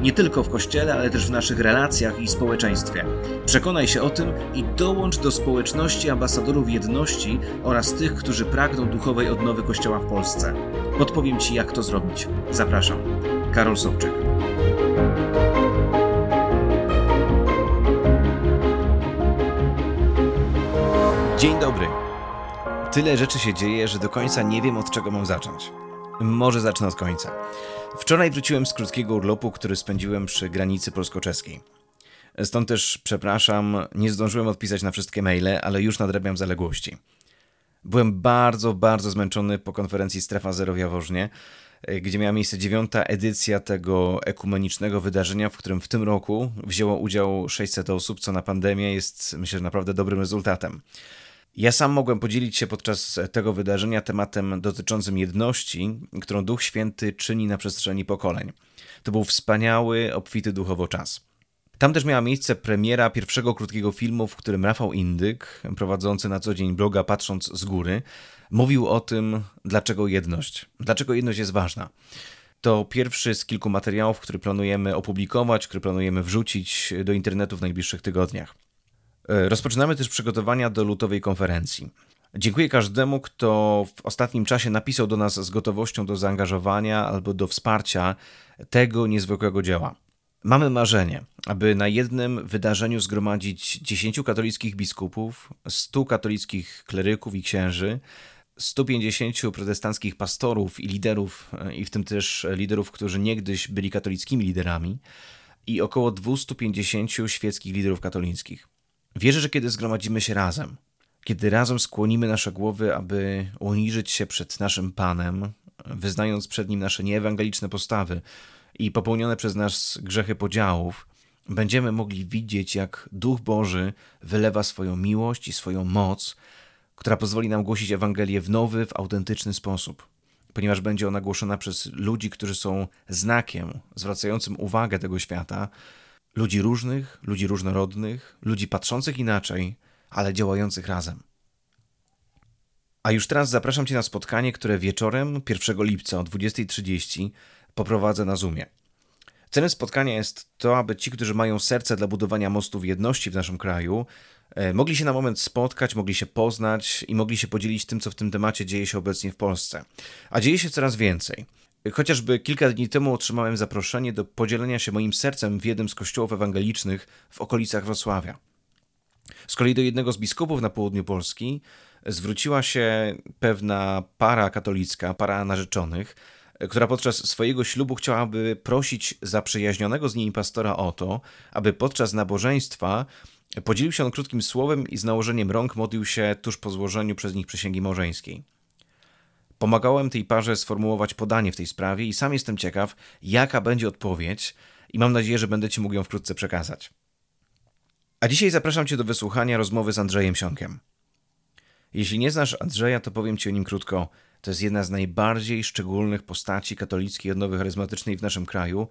Nie tylko w kościele, ale też w naszych relacjach i społeczeństwie. Przekonaj się o tym i dołącz do społeczności ambasadorów jedności oraz tych, którzy pragną duchowej odnowy Kościoła w Polsce. Podpowiem Ci, jak to zrobić. Zapraszam. Karol Sobczyk. Dzień dobry. Tyle rzeczy się dzieje, że do końca nie wiem, od czego mam zacząć. Może zacznę od końca. Wczoraj wróciłem z krótkiego urlopu, który spędziłem przy granicy polsko-czeskiej. Stąd też przepraszam, nie zdążyłem odpisać na wszystkie maile, ale już nadrabiam zaległości. Byłem bardzo, bardzo zmęczony po konferencji Strefa Zero w Jaworznie, gdzie miała miejsce dziewiąta edycja tego ekumenicznego wydarzenia, w którym w tym roku wzięło udział 600 osób, co na pandemię jest, myślę, naprawdę dobrym rezultatem. Ja sam mogłem podzielić się podczas tego wydarzenia tematem dotyczącym jedności, którą Duch Święty czyni na przestrzeni pokoleń. To był wspaniały, obfity duchowo czas. Tam też miała miejsce premiera pierwszego krótkiego filmu, w którym Rafał Indyk, prowadzący na co dzień bloga Patrząc z Góry, mówił o tym, dlaczego jedność, dlaczego jedność jest ważna. To pierwszy z kilku materiałów, który planujemy opublikować, który planujemy wrzucić do internetu w najbliższych tygodniach. E, rozpoczynamy też przygotowania do lutowej konferencji. Dziękuję każdemu, kto w ostatnim czasie napisał do nas z gotowością do zaangażowania albo do wsparcia tego niezwykłego dzieła. Mamy marzenie, aby na jednym wydarzeniu zgromadzić 10 katolickich biskupów, 100 katolickich kleryków i księży, 150 protestanckich pastorów i liderów, e, i w tym też liderów, którzy niegdyś byli katolickimi liderami, i około 250 świeckich liderów katolickich. Wierzę, że kiedy zgromadzimy się razem, kiedy razem skłonimy nasze głowy, aby uniżyć się przed naszym Panem, wyznając przed Nim nasze nieewangeliczne postawy i popełnione przez nas grzechy podziałów, będziemy mogli widzieć, jak Duch Boży wylewa swoją miłość i swoją moc, która pozwoli nam głosić Ewangelię w nowy, w autentyczny sposób, ponieważ będzie ona głoszona przez ludzi, którzy są znakiem zwracającym uwagę tego świata Ludzi różnych, ludzi różnorodnych, ludzi patrzących inaczej, ale działających razem. A już teraz zapraszam Cię na spotkanie, które wieczorem 1 lipca o 20.30 poprowadzę na Zoomie. Celem spotkania jest to, aby ci, którzy mają serce dla budowania mostów jedności w naszym kraju, e, mogli się na moment spotkać, mogli się poznać i mogli się podzielić tym, co w tym temacie dzieje się obecnie w Polsce. A dzieje się coraz więcej. Chociażby kilka dni temu otrzymałem zaproszenie do podzielenia się moim sercem w jednym z kościołów ewangelicznych w okolicach Wrocławia. Z kolei do jednego z biskupów na południu Polski zwróciła się pewna para katolicka, para narzeczonych, która podczas swojego ślubu chciałaby prosić zaprzyjaźnionego z nimi pastora o to, aby podczas nabożeństwa podzielił się on krótkim słowem i z nałożeniem rąk modlił się tuż po złożeniu przez nich przysięgi małżeńskiej. Pomagałem tej parze sformułować podanie w tej sprawie i sam jestem ciekaw, jaka będzie odpowiedź i mam nadzieję, że będę Ci mógł ją wkrótce przekazać. A dzisiaj zapraszam Cię do wysłuchania rozmowy z Andrzejem Siąkiem. Jeśli nie znasz Andrzeja, to powiem Ci o nim krótko. To jest jedna z najbardziej szczególnych postaci katolickiej odnowy charyzmatycznej w naszym kraju.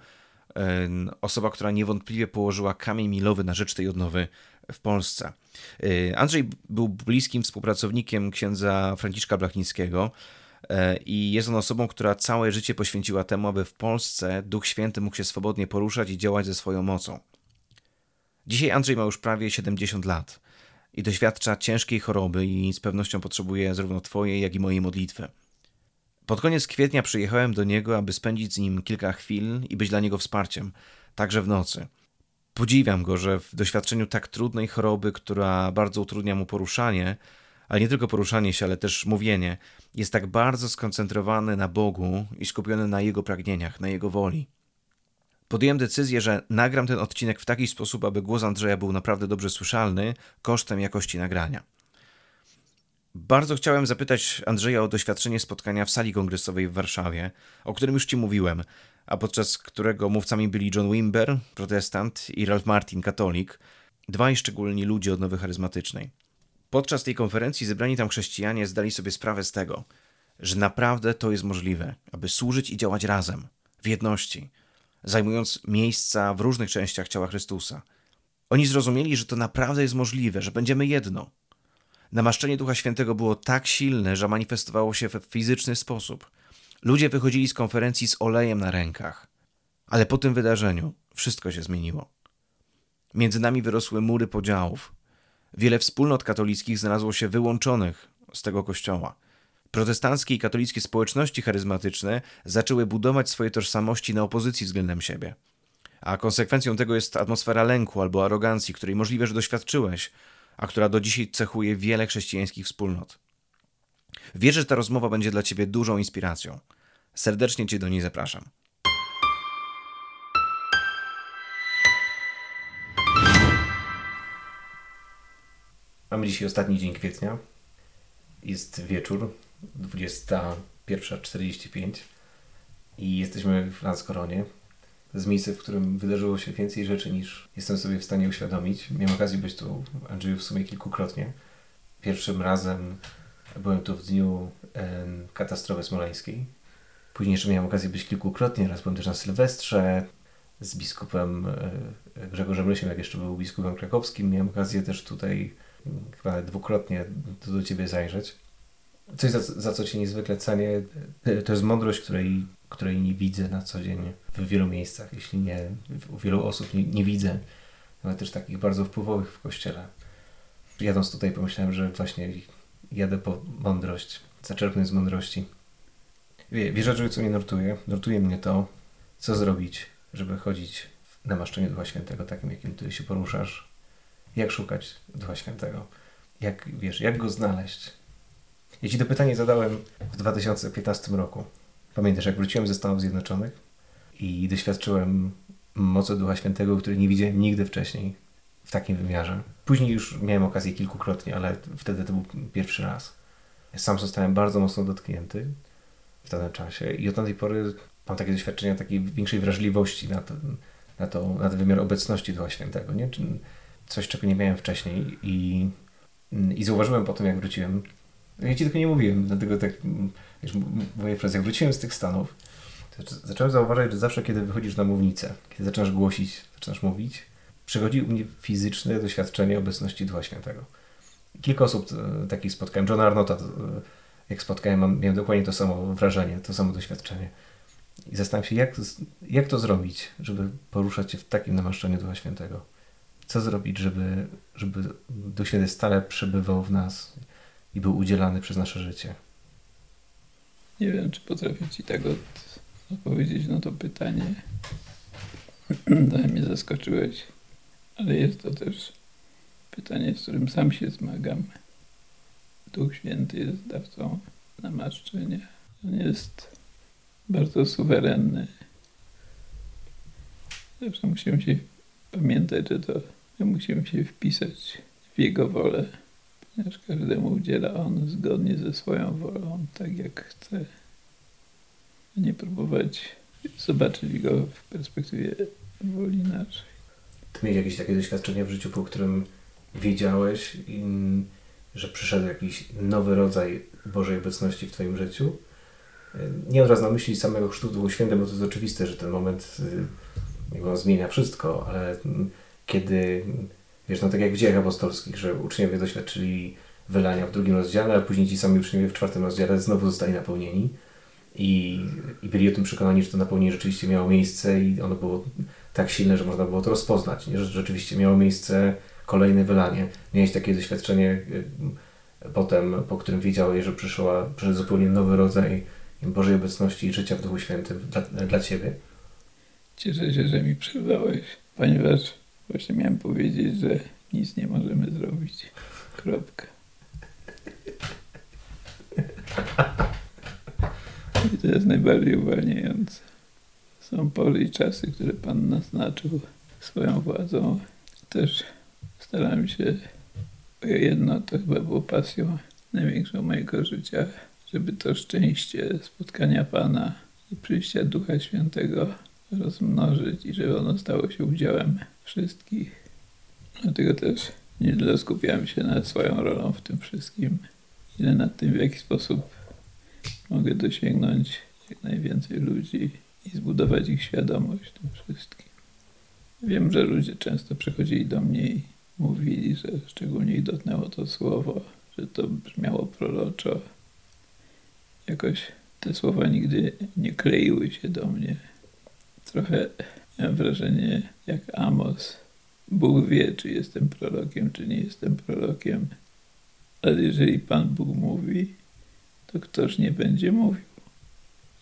Osoba, która niewątpliwie położyła kamień milowy na rzecz tej odnowy w Polsce. Andrzej był bliskim współpracownikiem księdza Franciszka Blachnickiego. E, I jest on osobą, która całe życie poświęciła temu, aby w Polsce Duch Święty mógł się swobodnie poruszać i działać ze swoją mocą. Dzisiaj Andrzej ma już prawie 70 lat i doświadcza ciężkiej choroby i z pewnością potrzebuje zarówno Twojej, jak i mojej modlitwy. Pod koniec kwietnia przyjechałem do niego, aby spędzić z nim kilka chwil i być dla niego wsparciem, także w nocy. Podziwiam go, że w doświadczeniu tak trudnej choroby, która bardzo utrudnia mu poruszanie, ale nie tylko poruszanie się, ale też mówienie, jest tak bardzo skoncentrowany na Bogu i skupiony na Jego pragnieniach, na Jego woli. Podjąłem decyzję, że nagram ten odcinek w taki sposób, aby głos Andrzeja był naprawdę dobrze słyszalny, kosztem jakości nagrania. Bardzo chciałem zapytać Andrzeja o doświadczenie spotkania w sali kongresowej w Warszawie, o którym już Ci mówiłem, a podczas którego mówcami byli John Wimber, protestant, i Ralph Martin, katolik, dwaj szczególni ludzie odnowy charyzmatycznej. Podczas tej konferencji zebrani tam chrześcijanie zdali sobie sprawę z tego, że naprawdę to jest możliwe, aby służyć i działać razem, w jedności, zajmując miejsca w różnych częściach ciała Chrystusa. Oni zrozumieli, że to naprawdę jest możliwe, że będziemy jedno. Namaszczenie Ducha Świętego było tak silne, że manifestowało się w fizyczny sposób. Ludzie wychodzili z konferencji z olejem na rękach. Ale po tym wydarzeniu wszystko się zmieniło. Między nami wyrosły mury podziałów. Wiele wspólnot katolickich znalazło się wyłączonych z tego kościoła. Protestanckie i katolickie społeczności charyzmatyczne zaczęły budować swoje tożsamości na opozycji względem siebie. A konsekwencją tego jest atmosfera lęku albo arogancji, której możliwe, że doświadczyłeś, a która do dzisiaj cechuje wiele chrześcijańskich wspólnot. Wierzę, że ta rozmowa będzie dla Ciebie dużą inspiracją. Serdecznie Cię do niej zapraszam. Mamy dzisiaj ostatni dzień kwietnia. Jest wieczór, 21.45 i jesteśmy w Lanskoronie. To jest miejsce, w którym wydarzyło się więcej rzeczy niż jestem sobie w stanie uświadomić. Miałem okazję być tu, Andrzeju, w sumie kilkukrotnie. Pierwszym razem byłem tu w dniu katastrofy smoleńskiej. Później jeszcze miałem okazję być kilkukrotnie. Raz byłem też na Sylwestrze z biskupem e, Grzegorzem Rysiem, jak jeszcze był biskupem krakowskim. Miałem okazję też tutaj chyba dwukrotnie do, do Ciebie zajrzeć. Coś, za, za co Cię niezwykle cenię, to jest mądrość, której, której nie widzę na co dzień w wielu miejscach, jeśli nie u wielu osób nie, nie widzę, ale też takich bardzo wpływowych w Kościele. Jadąc tutaj pomyślałem, że właśnie jadę po mądrość, zaczerpnąć z mądrości. Wie, wiesz, że co mnie nurtuje? Nurtuje mnie to, co zrobić, żeby chodzić w namaszczeniu Ducha Świętego, takim, jakim Ty się poruszasz, jak szukać Ducha Świętego? Jak, wiesz, jak go znaleźć? Ja Ci to pytanie zadałem w 2015 roku. Pamiętasz, jak wróciłem ze Stanów Zjednoczonych i doświadczyłem mocy Ducha Świętego, który nie widziałem nigdy wcześniej w takim wymiarze. Później już miałem okazję kilkukrotnie, ale wtedy to był pierwszy raz. Sam zostałem bardzo mocno dotknięty w danym czasie i od tamtej pory mam takie doświadczenia takiej większej wrażliwości na, to, na, to, na ten wymiar obecności Ducha Świętego. Nie? Coś, czego nie miałem wcześniej i, i zauważyłem po tym, jak wróciłem. Ja ci tylko nie mówiłem, dlatego tak, wiesz, moje frazy, jak wróciłem z tych Stanów, to zacząłem zauważać, że zawsze, kiedy wychodzisz na mównicę, kiedy zaczynasz głosić, zaczynasz mówić, przychodzi u mnie fizyczne doświadczenie obecności Ducha Świętego. Kilka osób e, takich spotkałem. Johna Arnota, e, jak spotkałem, miałem dokładnie to samo wrażenie, to samo doświadczenie. I zastanawiam się, jak, jak to zrobić, żeby poruszać się w takim namaszczeniu Ducha Świętego co zrobić, żeby, żeby Duch Święty stale przebywał w nas i był udzielany przez nasze życie? Nie wiem, czy potrafię Ci tak odpowiedzieć na to pytanie. mnie zaskoczyłeś, ale jest to też pytanie, z którym sam się zmagam. Duch Święty jest dawcą namaszczenia. On jest bardzo suwerenny. Zawsze musimy się pamiętać, że to My musimy się wpisać w Jego wolę, ponieważ każdemu udziela On zgodnie ze swoją wolą, tak jak chce. Nie próbować zobaczyć Go w perspektywie woli naszej. Ty miałeś jakieś takie doświadczenie w życiu, po którym wiedziałeś, że przyszedł jakiś nowy rodzaj Bożej obecności w Twoim życiu? Nie od razu na myśli samego chrztu Duchu Świętym, bo to jest oczywiste, że ten moment y, zmienia wszystko, ale kiedy, wiesz, no tak jak w dziejach apostolskich, że uczniowie doświadczyli wylania w drugim rozdziale, a później ci sami uczniowie w czwartym rozdziale znowu zostali napełnieni i, i byli o tym przekonani, że to napełnienie rzeczywiście miało miejsce i ono było tak silne, że można było to rozpoznać, nie? że rzeczywiście miało miejsce kolejne wylanie. Miałeś takie doświadczenie y, potem, po którym wiedziałeś, że przyszła, przyszedł zupełnie nowy rodzaj Bożej obecności i życia w Duchu Świętym dla, dla Ciebie? Cieszę się, że mi przerwałeś, ponieważ Właśnie miałem powiedzieć, że nic nie możemy zrobić. Kropka. I to jest najbardziej uwalniające. Są pory i czasy, które Pan naznaczył swoją władzą. Też staram się jedno, to chyba było pasją największą mojego życia, żeby to szczęście spotkania Pana i przyjścia Ducha Świętego rozmnożyć i żeby ono stało się udziałem wszystkich. Dlatego też nie tyle skupiałem się nad swoją rolą w tym wszystkim, ile nad tym, w jaki sposób mogę dosięgnąć jak najwięcej ludzi i zbudować ich świadomość tym wszystkim. Wiem, że ludzie często przychodzili do mnie i mówili, że szczególnie ich dotknęło to słowo, że to brzmiało proroczo. Jakoś te słowa nigdy nie kleiły się do mnie. Trochę miałem wrażenie jak Amos. Bóg wie, czy jestem prorokiem, czy nie jestem prorokiem. Ale jeżeli Pan Bóg mówi, to ktoż nie będzie mówił.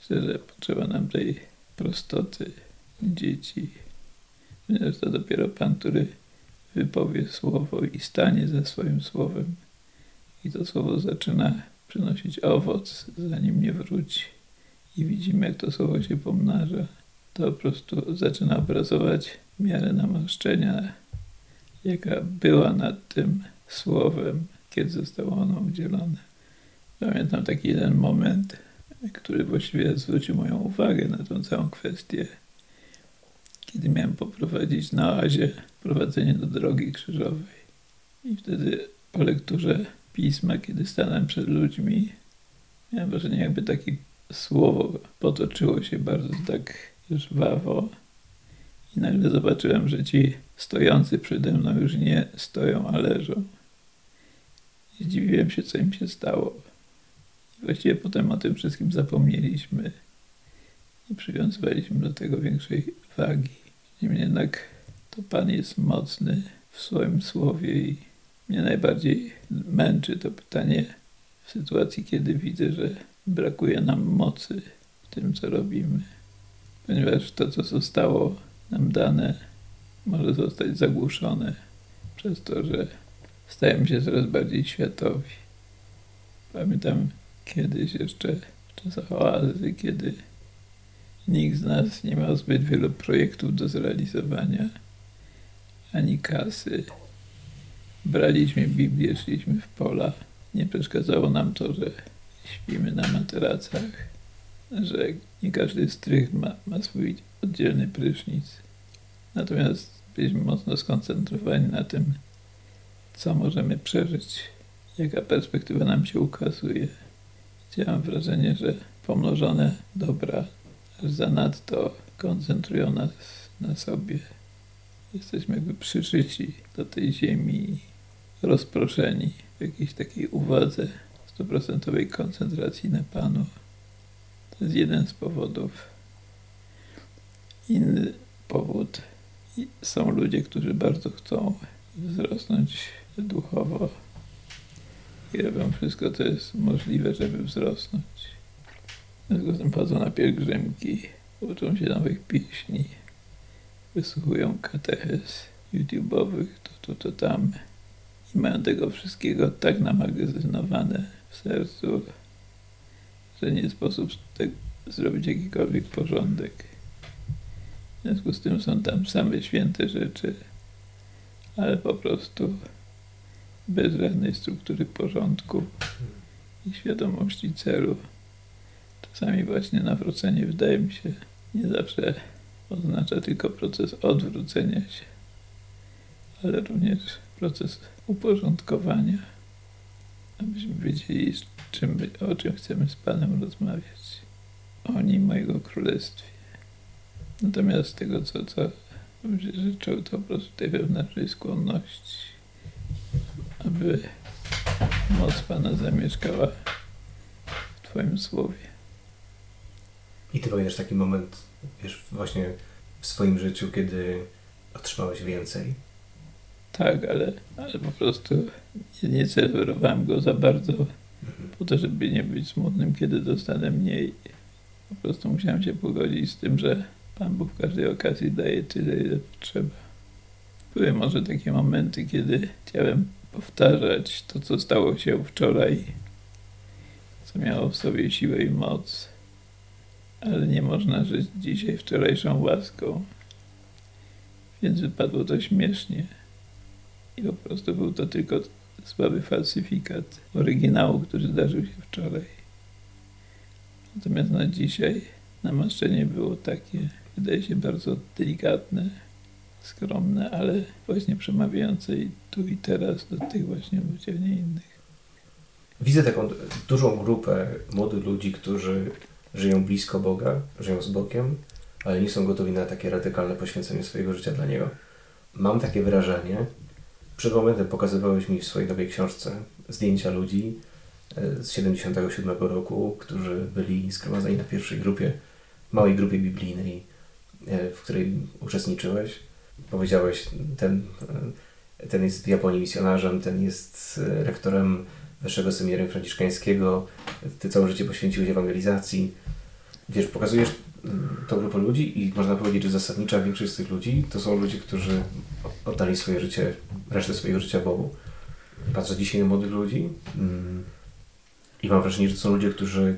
Szczerze, potrzeba nam tej prostoty dzieci. Ponieważ to dopiero Pan, który wypowie słowo i stanie za swoim słowem. I to słowo zaczyna przynosić owoc, zanim nie wróci. I widzimy, jak to słowo się pomnaża. To po prostu zaczyna obrazować miarę namaszczenia, jaka była nad tym słowem, kiedy zostało ono udzielone. Pamiętam taki jeden moment, który właściwie zwrócił moją uwagę na tą całą kwestię, kiedy miałem poprowadzić na oazie prowadzenie do drogi krzyżowej. I wtedy po lekturze pisma, kiedy stanąłem przed ludźmi, miałem wrażenie, jakby takie słowo potoczyło się bardzo tak żwawo. I nagle zobaczyłem, że ci stojący przede mną już nie stoją, a leżą. Zdziwiłem się, co im się stało. I właściwie potem o tym wszystkim zapomnieliśmy. Nie przywiązywaliśmy do tego większej wagi. Niemniej jednak to Pan jest mocny w swoim słowie i mnie najbardziej męczy to pytanie w sytuacji, kiedy widzę, że brakuje nam mocy w tym, co robimy. Ponieważ to, co zostało nam dane, może zostać zagłuszone przez to, że stajemy się coraz bardziej światowi. Pamiętam kiedyś jeszcze w czasach oazy, kiedy nikt z nas nie miał zbyt wielu projektów do zrealizowania, ani kasy. Braliśmy Biblię, szliśmy w pola. Nie przeszkadzało nam to, że śpimy na materacach, że nie każdy strych ma, ma swój oddzielny prysznic. Natomiast byliśmy mocno skoncentrowani na tym, co możemy przeżyć, jaka perspektywa nam się ukazuje. Mam wrażenie, że pomnożone dobra aż zanadto koncentrują nas na sobie. Jesteśmy jakby przyszyci do tej ziemi, rozproszeni w jakiejś takiej uwadze, stuprocentowej koncentracji na Panu. To jest jeden z powodów. Inny powód są ludzie, którzy bardzo chcą wzrosnąć duchowo i robią wszystko, co jest możliwe, żeby wzrosnąć. W związku na pielgrzymki, uczą się nowych pieśni, wysłuchują katechez YouTube'owych, to tu, to tam i mają tego wszystkiego tak namagazynowane w sercu, że nie sposób zrobić jakikolwiek porządek. W związku z tym są tam same święte rzeczy, ale po prostu bez żadnej struktury porządku i świadomości celu. Czasami właśnie nawrócenie wydaje mi się nie zawsze oznacza tylko proces odwrócenia się, ale również proces uporządkowania, abyśmy wiedzieli, czym, o czym chcemy z Panem rozmawiać. O nim, mojego królestwie. Natomiast tego, co, co bym się życzył, to po prostu tej wewnętrznej skłonności, aby moc Pana zamieszkała w Twoim słowie. I ty pamiętasz taki moment, wiesz, właśnie w swoim życiu, kiedy otrzymałeś więcej? Tak, ale, ale po prostu nie, nie go za bardzo, po to, żeby nie być smutnym, kiedy dostanę mniej. Po prostu musiałem się pogodzić z tym, że Pan Bóg w każdej okazji daje tyle, ile trzeba. Były może takie momenty, kiedy chciałem powtarzać to, co stało się wczoraj, co miało w sobie siłę i moc, ale nie można żyć dzisiaj wczorajszą łaską. Więc wypadło to śmiesznie. I po prostu był to tylko słaby falsyfikat oryginału, który zdarzył się wczoraj. Natomiast na dzisiaj namaszczenie było takie, wydaje się bardzo delikatne, skromne, ale właśnie przemawiające i tu i teraz do tych właśnie ludzi, a nie innych. Widzę taką dużą grupę młodych ludzi, którzy żyją blisko Boga, żyją z Bogiem, ale nie są gotowi na takie radykalne poświęcenie swojego życia dla Niego. Mam takie wrażenie, przed momentem pokazywałeś mi w swojej nowej książce zdjęcia ludzi e, z 77 roku, którzy byli zgromadzeni na pierwszej grupie, małej grupie biblijnej, e, w której uczestniczyłeś. Powiedziałeś, ten, e, ten jest w Japonii misjonarzem, ten jest rektorem Wyższego Seminarium Franciszkańskiego, ty całe życie poświęciłeś ewangelizacji. Wiesz, pokazujesz tą grupę ludzi i można powiedzieć, że zasadnicza większość z tych ludzi to są ludzie, którzy oddali swoje życie, resztę swojego życia Bogu. Patrzę dzisiaj na młodych ludzi mm, i mam wrażenie, że to są ludzie, którzy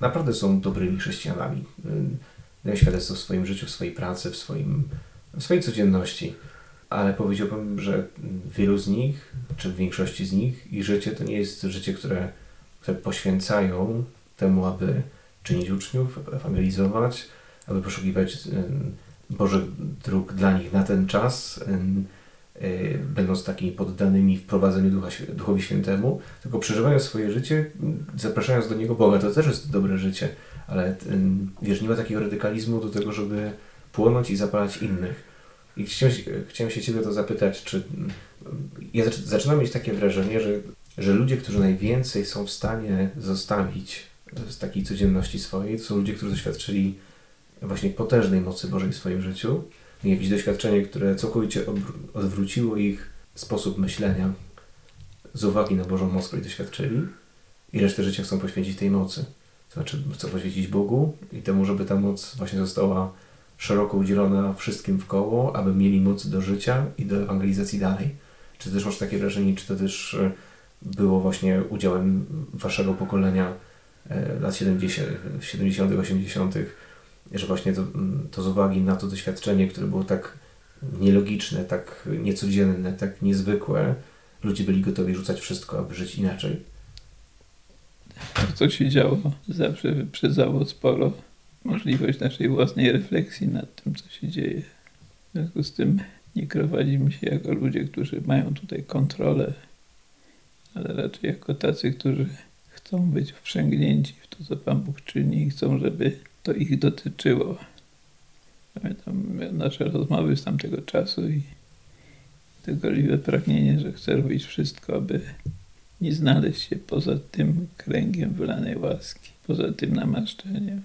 naprawdę są dobrymi chrześcijanami. Mm, Dają świadectwo w swoim życiu, w swojej pracy, w, swoim, w swojej codzienności. Ale powiedziałbym, że wielu z nich, czy w większości z nich, ich życie to nie jest życie, które, które poświęcają temu, aby czynić uczniów, ewangelizować, aby poszukiwać em, Bożych dróg dla nich na ten czas, em, y, będąc takimi poddanymi wprowadzeniu Ducha, Świ- Duchowi Świętemu, tylko przeżywają swoje życie, zapraszając do Niego Boga. To też jest dobre życie, ale wiesz, nie ma takiego radykalizmu do tego, żeby płonąć i zapalać innych. I chciałem, chciałem się Ciebie to zapytać, czy ja zac- zaczynam mieć takie wrażenie, że, że ludzie, którzy najwięcej są w stanie zostawić z takiej codzienności swojej, to są ludzie, którzy doświadczyli właśnie potężnej mocy Bożej w swoim życiu. Mieli jakieś doświadczenie, które całkowicie odwróciło ich sposób myślenia z uwagi na Bożą moc, której doświadczyli i resztę życia chcą poświęcić tej mocy. To znaczy chcą poświęcić Bogu i temu, żeby ta moc właśnie została szeroko udzielona wszystkim w koło, aby mieli moc do życia i do ewangelizacji dalej. Czy też masz takie wrażenie, czy to też e, było właśnie udziałem waszego pokolenia lat 70., 70., 80., że właśnie to, mm, to z uwagi na to doświadczenie, które było tak nielogiczne, tak niecodzienne, tak niezwykłe, ludzie byli gotowi rzucać wszystko, aby żyć inaczej. Co się działo, zawsze wyprzedzało sporo możliwość naszej własnej refleksji nad tym, co się dzieje. W związku z tym nie krowadzimy się jako ludzie, którzy mają tutaj kontrolę, ale raczej jako tacy, którzy chcą być wprzęgnięci w to, co Pan Bóg czyni i chcą, żeby to ich dotyczyło. Pamiętam nasze rozmowy z tamtego czasu i to gorliwe pragnienie, że chcę robić wszystko, aby nie znaleźć się poza tym kręgiem wylanej łaski, poza tym namaszczeniem.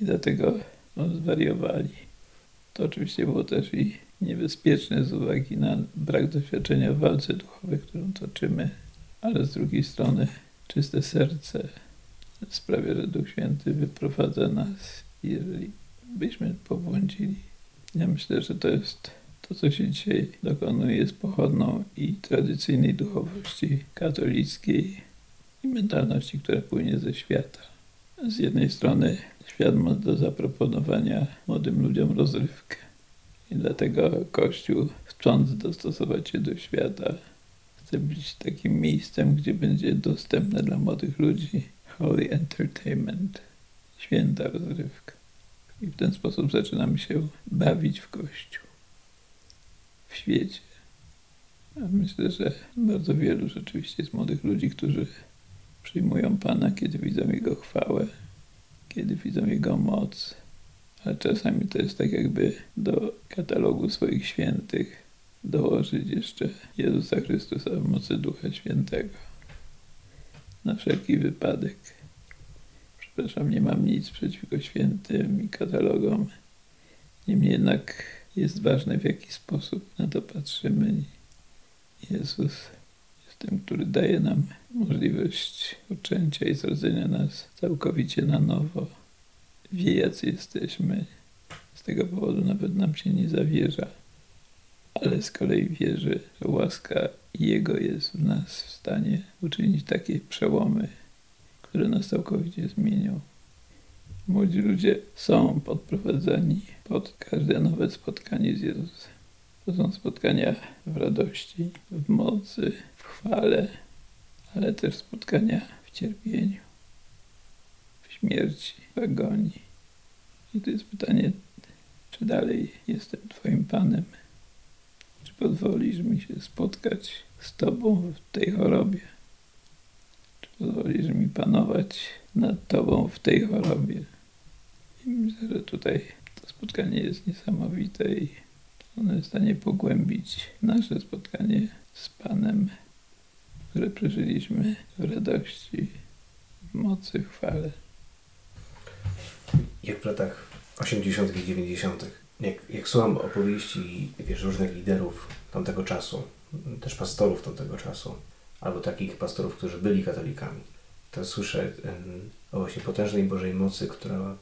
I dlatego no, zwariowali. To oczywiście było też i niebezpieczne z uwagi na brak doświadczenia w walce duchowej, którą toczymy, ale z drugiej strony czyste serce sprawia, że Duch Święty wyprowadza nas, jeżeli byśmy pobłądzili. Ja myślę, że to jest to, co się dzisiaj dokonuje, jest pochodną i tradycyjnej duchowości katolickiej i mentalności, która płynie ze świata. Z jednej strony świat ma do zaproponowania młodym ludziom rozrywkę. I dlatego Kościół, chcąc dostosować się do świata, chce być takim miejscem, gdzie będzie dostępne dla młodych ludzi holy entertainment, święta rozrywka. I w ten sposób zaczynamy się bawić w Kościół, w świecie. A myślę, że bardzo wielu rzeczywiście jest młodych ludzi, którzy przyjmują Pana, kiedy widzą Jego chwałę, kiedy widzą Jego moc. Ale czasami to jest tak, jakby do katalogu swoich świętych dołożyć jeszcze Jezusa Chrystusa w mocy Ducha Świętego. Na wszelki wypadek. Przepraszam, nie mam nic przeciwko świętym i katalogom. Niemniej jednak jest ważne, w jaki sposób na to patrzymy. Jezus jest tym, który daje nam możliwość poczęcia i zrodzenia nas całkowicie na nowo. Wie, jacy jesteśmy. Z tego powodu nawet nam się nie zawierza. Ale z kolei wierzy, że łaska Jego jest w nas w stanie uczynić takie przełomy, które nas całkowicie zmienią. Młodzi ludzie są podprowadzani pod każde nowe spotkanie z Jezusem. To są spotkania w radości, w mocy, w chwale, ale też spotkania w cierpieniu, w śmierci, w agonii. I to jest pytanie, czy dalej jestem Twoim Panem? Pozwolisz mi się spotkać z Tobą w tej chorobie? Czy pozwolisz mi panować nad Tobą w tej chorobie. I myślę, że tutaj to spotkanie jest niesamowite i ono jest w stanie pogłębić nasze spotkanie z Panem, które przeżyliśmy w radości, w mocy, chwale. Jak w latach 80. i 90. Jak, jak słucham opowieści wiesz, różnych liderów tamtego czasu, też pastorów tamtego czasu, albo takich pastorów, którzy byli katolikami, to słyszę o właśnie potężnej Bożej mocy, która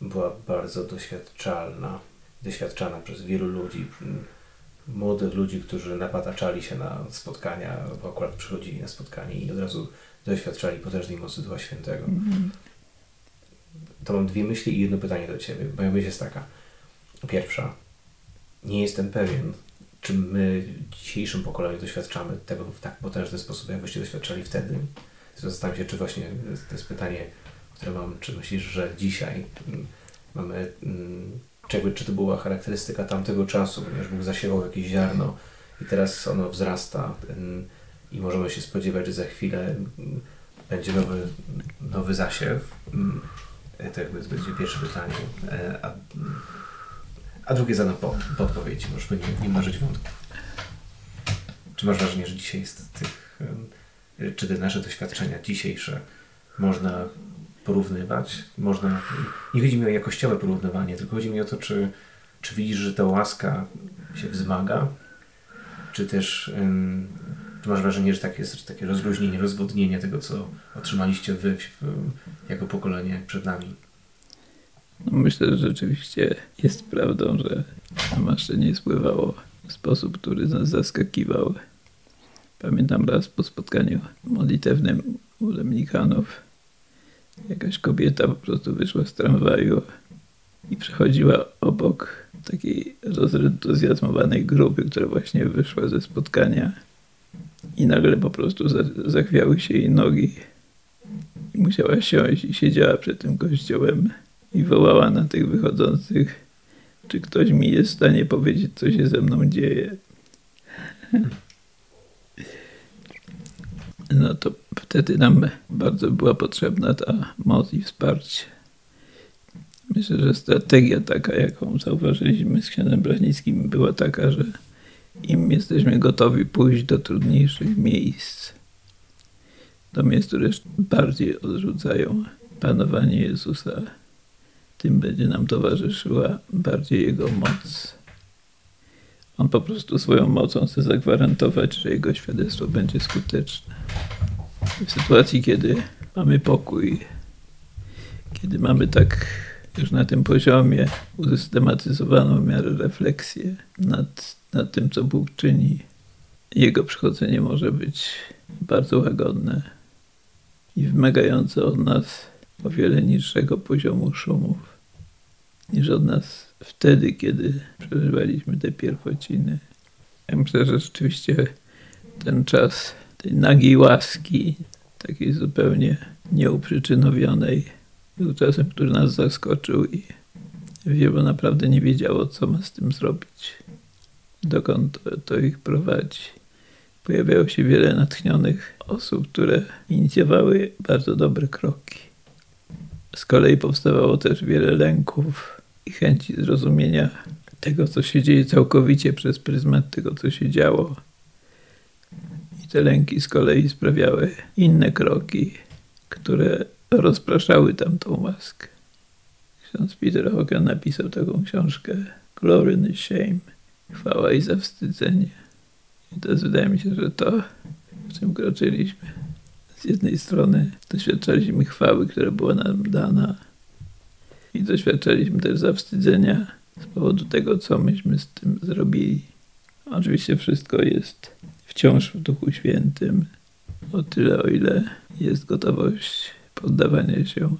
była bardzo doświadczalna, doświadczana przez wielu ludzi, młodych ludzi, którzy napataczali się na spotkania, bo akurat przychodzili na spotkanie i od razu doświadczali potężnej mocy Ducha Świętego Mhm. to mam dwie myśli i jedno pytanie do Ciebie. Moja myśl jest taka. Pierwsza. Nie jestem pewien, czy my w dzisiejszym pokoleniu doświadczamy tego w tak potężny sposób, jak wyście doświadczali wtedy. Zastanawiam się, czy właśnie to jest pytanie, które mam, czy myślisz, że dzisiaj mm, mamy, mm, czy, czy to była charakterystyka tamtego czasu, ponieważ Bóg zasiewał jakieś ziarno i teraz ono wzrasta mm, i możemy się spodziewać, że za chwilę będzie nowy, nowy zasiew. To jakby będzie pierwsze pytanie. E, A, a drugie zadam po, po odpowiedzi. Możesz nie, nie mnożyć wątków. Czy masz wrażenie, że dzisiaj jest tych, czy te nasze doświadczenia dzisiejsze można porównywać? Można, nie chodzi mi o jakościowe porównywanie, tylko chodzi mi o to, czy, czy widzisz, że ta łaska się wzmaga, czy też czy masz wrażenie, że tak jest że takie rozluźnienie, rozwodnienie tego, co otrzymaliście wy jako pokolenie przed nami? No myślę, że rzeczywiście jest prawdą, że namaszczenie spływało w sposób, który nas zaskakiwał. Pamiętam raz po spotkaniu modlitewnym u Lemnichanów jakaś kobieta po prostu wyszła z tramwaju i przechodziła obok takiej rozentuzjazmowanej grupy, która właśnie wyszła ze spotkania. I nagle po prostu za- zachwiały się jej nogi. I musiała siąść i siedziała przed tym kościołem i wołała na tych wychodzących, czy ktoś mi jest w stanie powiedzieć, co się ze mną dzieje. No to wtedy nam bardzo była potrzebna ta moc i wsparcie. Myślę, że strategia taka, jaką zauważyliśmy z księdzem Blachnickim, była taka, że im jesteśmy gotowi pójść do trudniejszych miejsc, do miejsc, które bardziej odrzucają panowanie Jezusa, tym będzie nam towarzyszyła bardziej Jego moc. On po prostu swoją mocą chce zagwarantować, że Jego świadectwo będzie skuteczne. W sytuacji, kiedy mamy pokój, kiedy mamy tak już na tym poziomie usystematyzowaną miarę refleksję nad, nad tym, co Bóg czyni, Jego przychodzenie może być bardzo łagodne i wymagające od nas o wiele niższego poziomu szumów niż od nas wtedy, kiedy przeżywaliśmy te pierwociny. Ja myślę, że rzeczywiście ten czas tej nagiej łaski, takiej zupełnie nieuprzyczynowionej, był czasem, który nas zaskoczył i wielu naprawdę nie wiedziało, co ma z tym zrobić, dokąd to, to ich prowadzi. Pojawiało się wiele natchnionych osób, które inicjowały bardzo dobre kroki. Z kolei powstawało też wiele lęków i chęci zrozumienia tego, co się dzieje całkowicie przez pryzmat tego, co się działo. I te lęki z kolei sprawiały inne kroki, które rozpraszały tamtą łaskę. Ksiądz Peter Hogan napisał taką książkę Glory and Shame, chwała i zawstydzenie. I jest, wydaje mi się, że to, w czym kroczyliśmy. Z jednej strony doświadczaliśmy chwały, która była nam dana i doświadczaliśmy też zawstydzenia z powodu tego, co myśmy z tym zrobili. Oczywiście wszystko jest wciąż w Duchu Świętym, o tyle, o ile jest gotowość poddawania się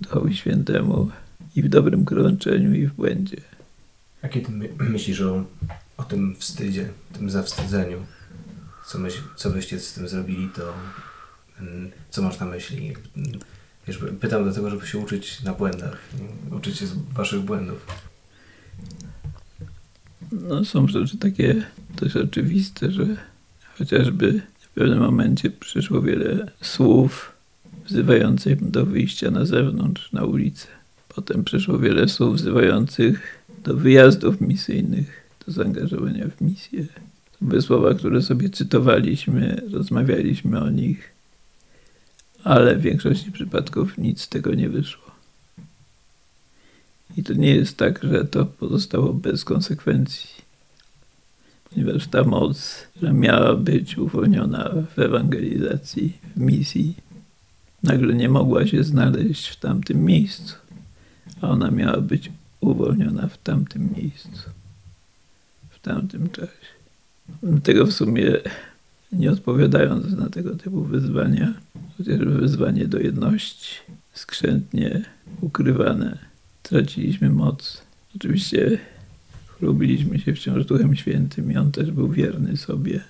Duchowi Świętemu i w dobrym krączeniu, i w błędzie. A kiedy my, myślisz o, o tym wstydzie, tym zawstydzeniu, co, myśl, co byście z tym zrobili, to co masz na myśli? Wiesz, pytam dlatego, żeby się uczyć na błędach, uczyć się z waszych błędów. No, są rzeczy takie dość oczywiste, że chociażby W pewnym momencie przyszło wiele słów wzywających do wyjścia na zewnątrz, na ulicę. Potem przyszło wiele słów wzywających do wyjazdów misyjnych, do zaangażowania w misję. To były słowa, które sobie cytowaliśmy, rozmawialiśmy o nich, ale w większości przypadków nic z tego nie wyszło. I to nie jest tak, że to pozostało bez konsekwencji, ponieważ ta moc, która miała być uwolniona w ewangelizacji, w misji, nagle nie mogła się znaleźć w tamtym miejscu, a ona miała być uwolniona w tamtym miejscu, w tamtym czasie. Tego w sumie nie odpowiadając na tego typu wyzwania, chociażby wyzwanie do jedności, skrzętnie ukrywane, traciliśmy moc. Oczywiście chlubiliśmy się wciąż Duchem Świętym i On też był wierny sobie,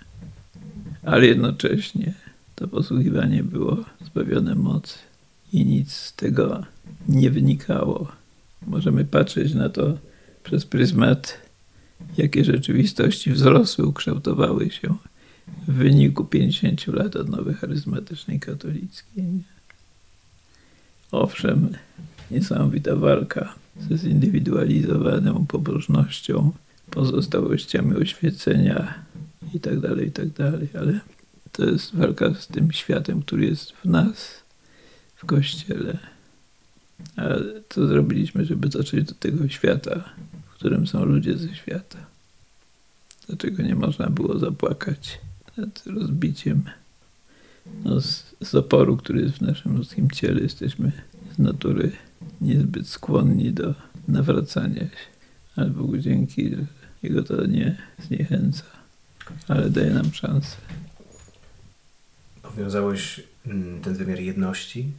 ale jednocześnie to posługiwanie było zbawione mocy i nic z tego nie wynikało. Możemy patrzeć na to przez pryzmat, jakie rzeczywistości wzrosły, ukształtowały się w wyniku 50 lat odnowy charyzmatycznej katolickiej. Owszem, niesamowita walka ze zindywidualizowaną pobożnością, pozostałościami oświecenia itd., itd., ale to jest walka z tym światem, który jest w nas, w Kościele. A co zrobiliśmy, żeby dotrzeć do tego świata, w którym są ludzie ze świata? Dlaczego nie można było zapłakać nad rozbiciem no, z, z oporu, który jest w naszym ludzkim ciele? Jesteśmy z natury niezbyt skłonni do nawracania się, ale Bogu dzięki, że Jego to nie zniechęca, ale daje nam szansę. Powiązałeś mm, ten wymiar jedności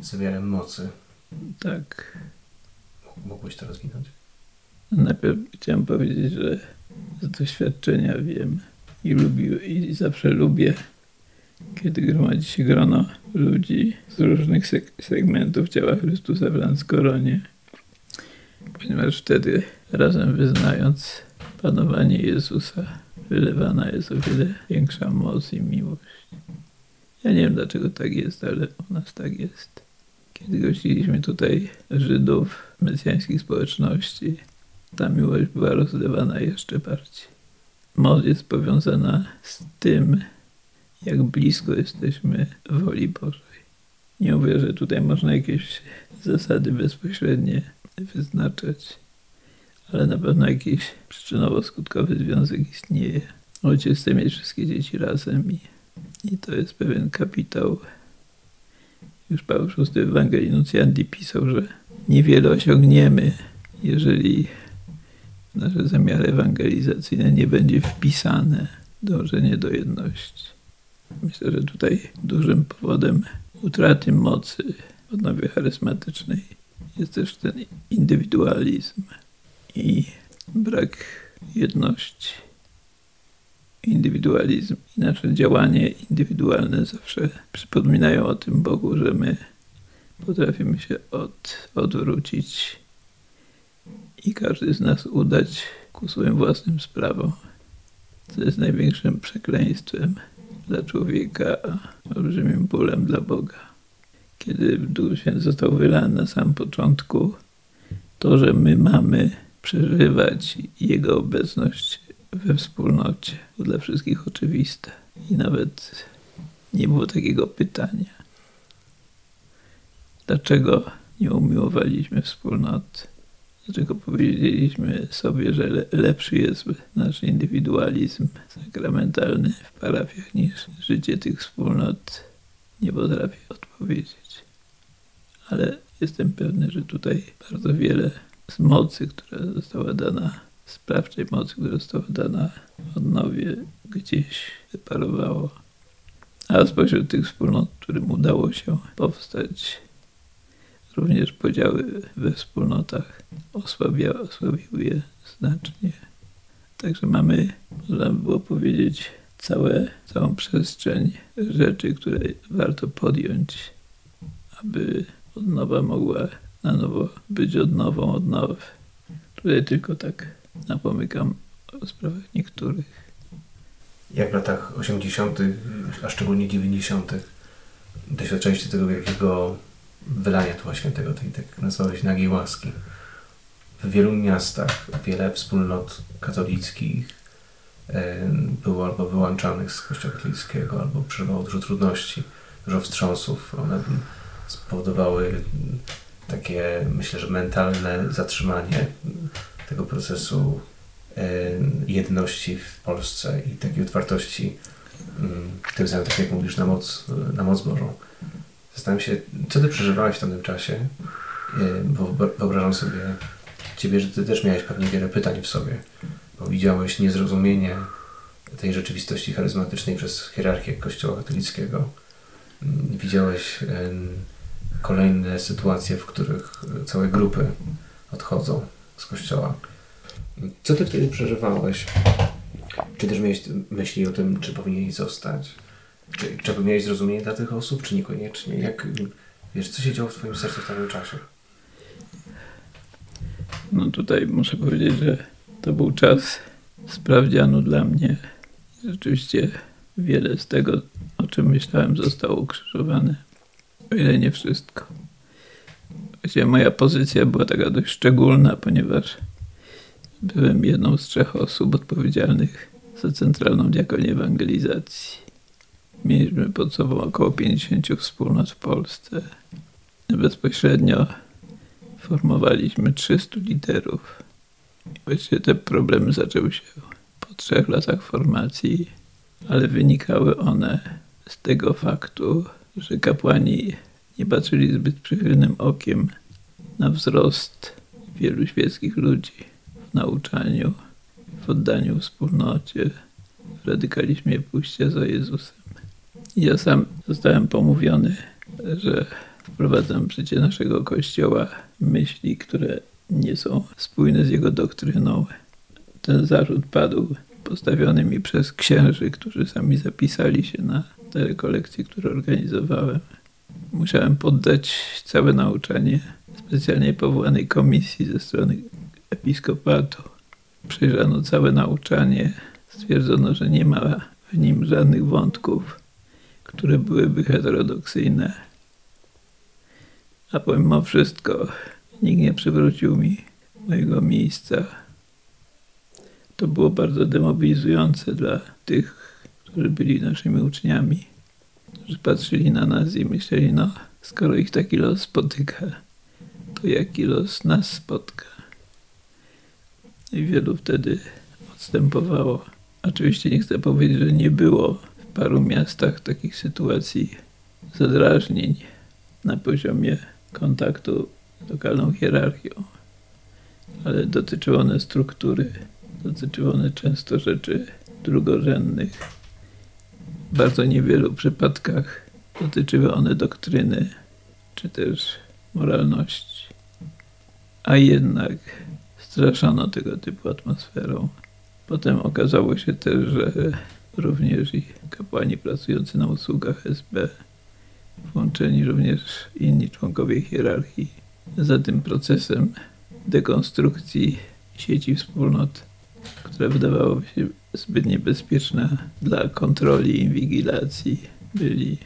z wymiarem mocy. Tak. Mógłbyś to rozwinąć? Najpierw chciałem powiedzieć, że z doświadczenia wiem i lubię i zawsze lubię, kiedy gromadzi się grono ludzi z różnych seg- segmentów ciała Chrystusa w Lanskoronie, ponieważ wtedy razem wyznając panowanie Jezusa, wylewana jest o wiele większa moc i miłość. Ja nie wiem dlaczego tak jest, ale u nas tak jest. Kiedy gościliśmy tutaj Żydów, mesjańskich społeczności, ta miłość była rozlewana jeszcze bardziej. Moc jest powiązana z tym, jak blisko jesteśmy woli Bożej. Nie mówię, że tutaj można jakieś zasady bezpośrednie wyznaczać, ale na pewno jakiś przyczynowo-skutkowy związek istnieje. Ojciec chce mieć wszystkie dzieci razem i, i to jest pewien kapitał. Już Paweł VI w Ewangelii Nuncjanti pisał, że niewiele osiągniemy, jeżeli nasze zamiary ewangelizacyjne nie będzie wpisane dążenie do jedności. Myślę, że tutaj dużym powodem utraty mocy w odnowie charyzmatycznej jest też ten indywidualizm i brak jedności. Indywidualizm i nasze działanie indywidualne zawsze przypominają o tym Bogu, że my potrafimy się od, odwrócić i każdy z nas udać ku swoim własnym sprawom. Co jest największym przekleństwem dla człowieka, a olbrzymim bólem dla Boga. Kiedy Duch Święty został wylany na samym początku, to, że my mamy przeżywać Jego obecność we wspólnocie, było dla wszystkich oczywiste. I nawet nie było takiego pytania. Dlaczego nie umiłowaliśmy wspólnoty? Dlaczego powiedzieliśmy sobie, że le lepszy jest nasz indywidualizm sakramentalny w parafiach niż życie tych wspólnot? Nie potrafię odpowiedzieć. Ale jestem pewny, że tutaj bardzo wiele z mocy, która została dana, sprawczej mocy, która została dana odnowie, gdzieś wyparowało. A spośród tych wspólnot, którym udało się powstać, również podziały we wspólnotach osłabiały, osłabiły je znacznie. Także mamy, można by było powiedzieć, całe, całą przestrzeń rzeczy, które warto podjąć, aby odnowa mogła na nowo być odnową odnow. Tutaj tylko tak napomykam o sprawach niektórych. Jak w latach 80., a szczególnie 90., doświadczaliście tego wielkiego wylania Ducha Świętego, tej tak nazwałeś nagiej łaski. W wielu miastach wiele wspólnot katolickich było albo wyłączanych z kościoła katolickiego, albo przeżywało dużo trudności, dużo wstrząsów. One spowodowały takie, myślę, że mentalne zatrzymanie tego procesu jedności w Polsce i takiej otwartości mm, tym samym, tak jak mówisz, na moc, na moc Bożą. Zastanawiam się, co ty przeżywałeś w tamtym czasie, e, bo wyobrażam sobie ciebie, że ty też miałeś pewnie wiele pytań w sobie, bo widziałeś niezrozumienie tej rzeczywistości charyzmatycznej przez hierarchię Kościoła katolickiego. Mm, Widziałeś kolejne sytuacje, w których całe grupy odchodzą z Kościoła. Co ty wtedy przeżywałeś? Czy też miałeś myśli o tym, czy powinieneś zostać? Czy, czy miałeś zrozumienie dla tych osób, czy niekoniecznie? Jak, wiesz, co się działo w twoim sercu w tamtym czasie? No tutaj muszę powiedzieć, że to był czas sprawdzianu dla mnie. Rzeczywiście wiele z tego, o czym myślałem, zostało ukrzyżowane. O ile nie wszystko. Właściwie moja pozycja była taka dość szczególna, ponieważ byłem jedną z trzech osób odpowiedzialnych za centralną diakonię ewangelizacji. Mieliśmy pod sobą około 50 wspólnot w Polsce. Bezpośrednio formowaliśmy 300 liderów. Właściwie te problemy zaczęły się po trzech latach formacji, ale wynikały one z tego faktu, że kapłani nie patrzyli zbyt przychylnym okiem na wzrost wielu świeckich ludzi w nauczaniu, w oddaniu wspólnocie, w radykalizmie pójścia za Jezusem. Ja sam zostałem pomówiony, że wprowadzam w życie naszego Kościoła myśli, które nie są spójne z jego doktryną. Ten zarzut padł postawiony mi przez księży, którzy sami zapisali się na te rekolekcje, które organizowałem. Musiałem poddać całe nauczanie specjalnie powołanej komisji ze strony episkopatu. Przejrzano całe nauczanie, stwierdzono, że nie ma w nim żadnych wątków, które byłyby heterodoksyjne. A pomimo wszystko nikt nie przywrócił mi mojego miejsca. To było bardzo demobilizujące dla tych, którzy byli naszymi uczniami, że patrzyli na nas i myśleli, no skoro ich taki los spotyka, to jaki los nas spotka. I wielu wtedy odstępowało. Oczywiście nie chcę powiedzieć, że nie było paru miastach takich sytuacji zadrażnień na poziomie kontaktu z lokalną hierarchią, ale dotyczyły one struktury, dotyczyły one często rzeczy drugorzędnych. W bardzo niewielu przypadkach dotyczyły one doktryny czy też moralności. A jednak straszono tego typu atmosferą. Potem okazało się też, że również i kapłani pracujący na usługach SB, włączeni również inni członkowie hierarchii, za tym procesem dekonstrukcji sieci wspólnot, która wydawała się zbyt niebezpieczna dla kontroli i inwigilacji, byli.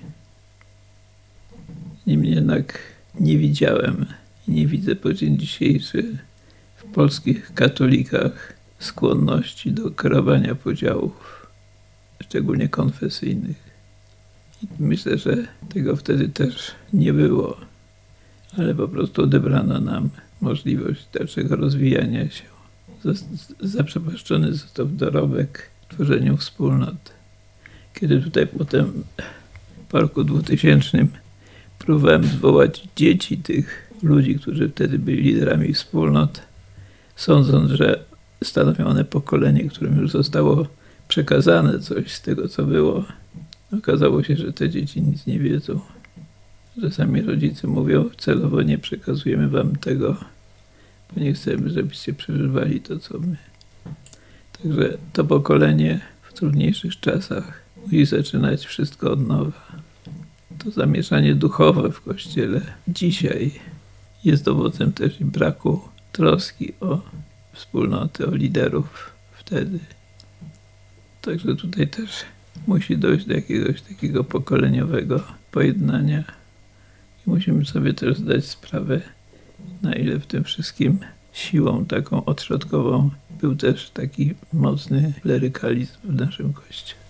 Niemniej jednak nie widziałem i nie widzę po dzień dzisiejszy w polskich katolikach skłonności do kreowania podziałów, szczególnie konfesyjnych. I myślę, że tego wtedy też nie było, ale po prostu odebrano nam możliwość dalszego rozwijania się. Zaprzepaszczony został dorobek tworzeniu wspólnot. Kiedy tutaj potem w roku 2000 próbowałem zwołać dzieci tych ludzi, którzy wtedy byli liderami wspólnot, sądząc, że stanowią one pokolenie, którym już zostało przekazane coś z tego, co było. Okazało się, że te dzieci nic nie wiedzą. Że sami rodzice mówią, celowo nie przekazujemy wam tego, bo nie chcemy, żebyście przeżywali to, co my. Także to pokolenie w trudniejszych czasach musi zaczynać wszystko od nowa. To zamieszanie duchowe w kościele dzisiaj jest dowodem też braku troski o wspólnotę, o liderów wtedy. Także tutaj też musi dojść do jakiegoś takiego pokoleniowego pojednania. I musimy sobie też zdać sprawę, na ile w tym wszystkim siłą taką odśrodkową był też taki mocny klerykalizm w naszym kościele.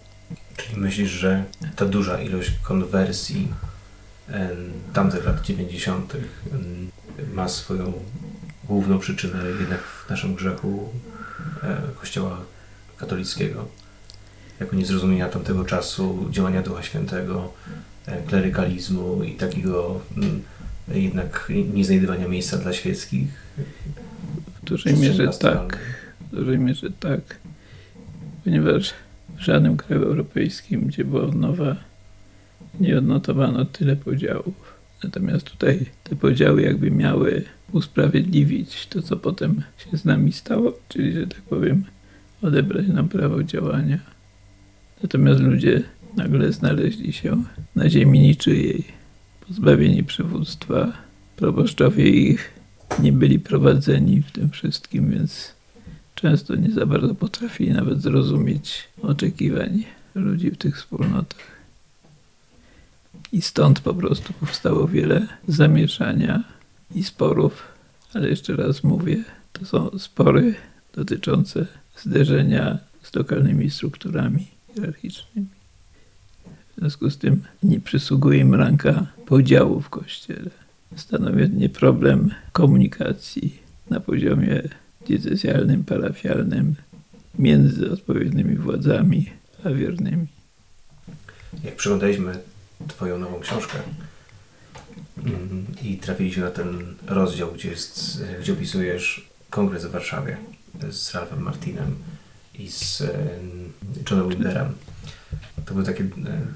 Czyli myślisz, że ta duża ilość konwersji tamtych lat 90. em, ma swoją główną przyczynę jednak w naszym grzechu e, Kościoła katolickiego? Jako niezrozumienia tamtego czasu, działania Ducha Świętego, e, klerykalizmu i takiego mm, jednak nie znajdywania miejsca dla świeckich. W dużej mierze tak. W dużej mierze tak. Ponieważ w żadnym kraju europejskim, gdzie była odnowa, nie odnotowano tyle podziałów. Natomiast tutaj te podziały jakby miały usprawiedliwić to, co potem się z nami stało, czyli, że tak powiem, odebrać nam prawo działania. Natomiast ludzie nagle znaleźli się na ziemi niczyjej, pozbawieni przywództwa. Proboszczowie ich nie byli prowadzeni w tym wszystkim, więc często nie za bardzo potrafili nawet zrozumieć oczekiwań ludzi w tych wspólnotach. I stąd po prostu powstało wiele zamieszania i sporów, ale jeszcze raz mówię, to są spory dotyczące zderzenia z lokalnymi strukturami hierarchicznymi. W związku z tym nie przysługuje im ranka podziału w kościele. Stanowi nie problem komunikacji na poziomie diecezjalnym, parafialnym między odpowiednimi władzami a wiernymi. jak przeglądaliśmy Twoją nową książkę mm, i trafiliśmy na ten rozdział, gdzie, jest, gdzie opisujesz kongres w Warszawie z Ralphem Martinem i z e, Johnem Wilderem. To były takie e,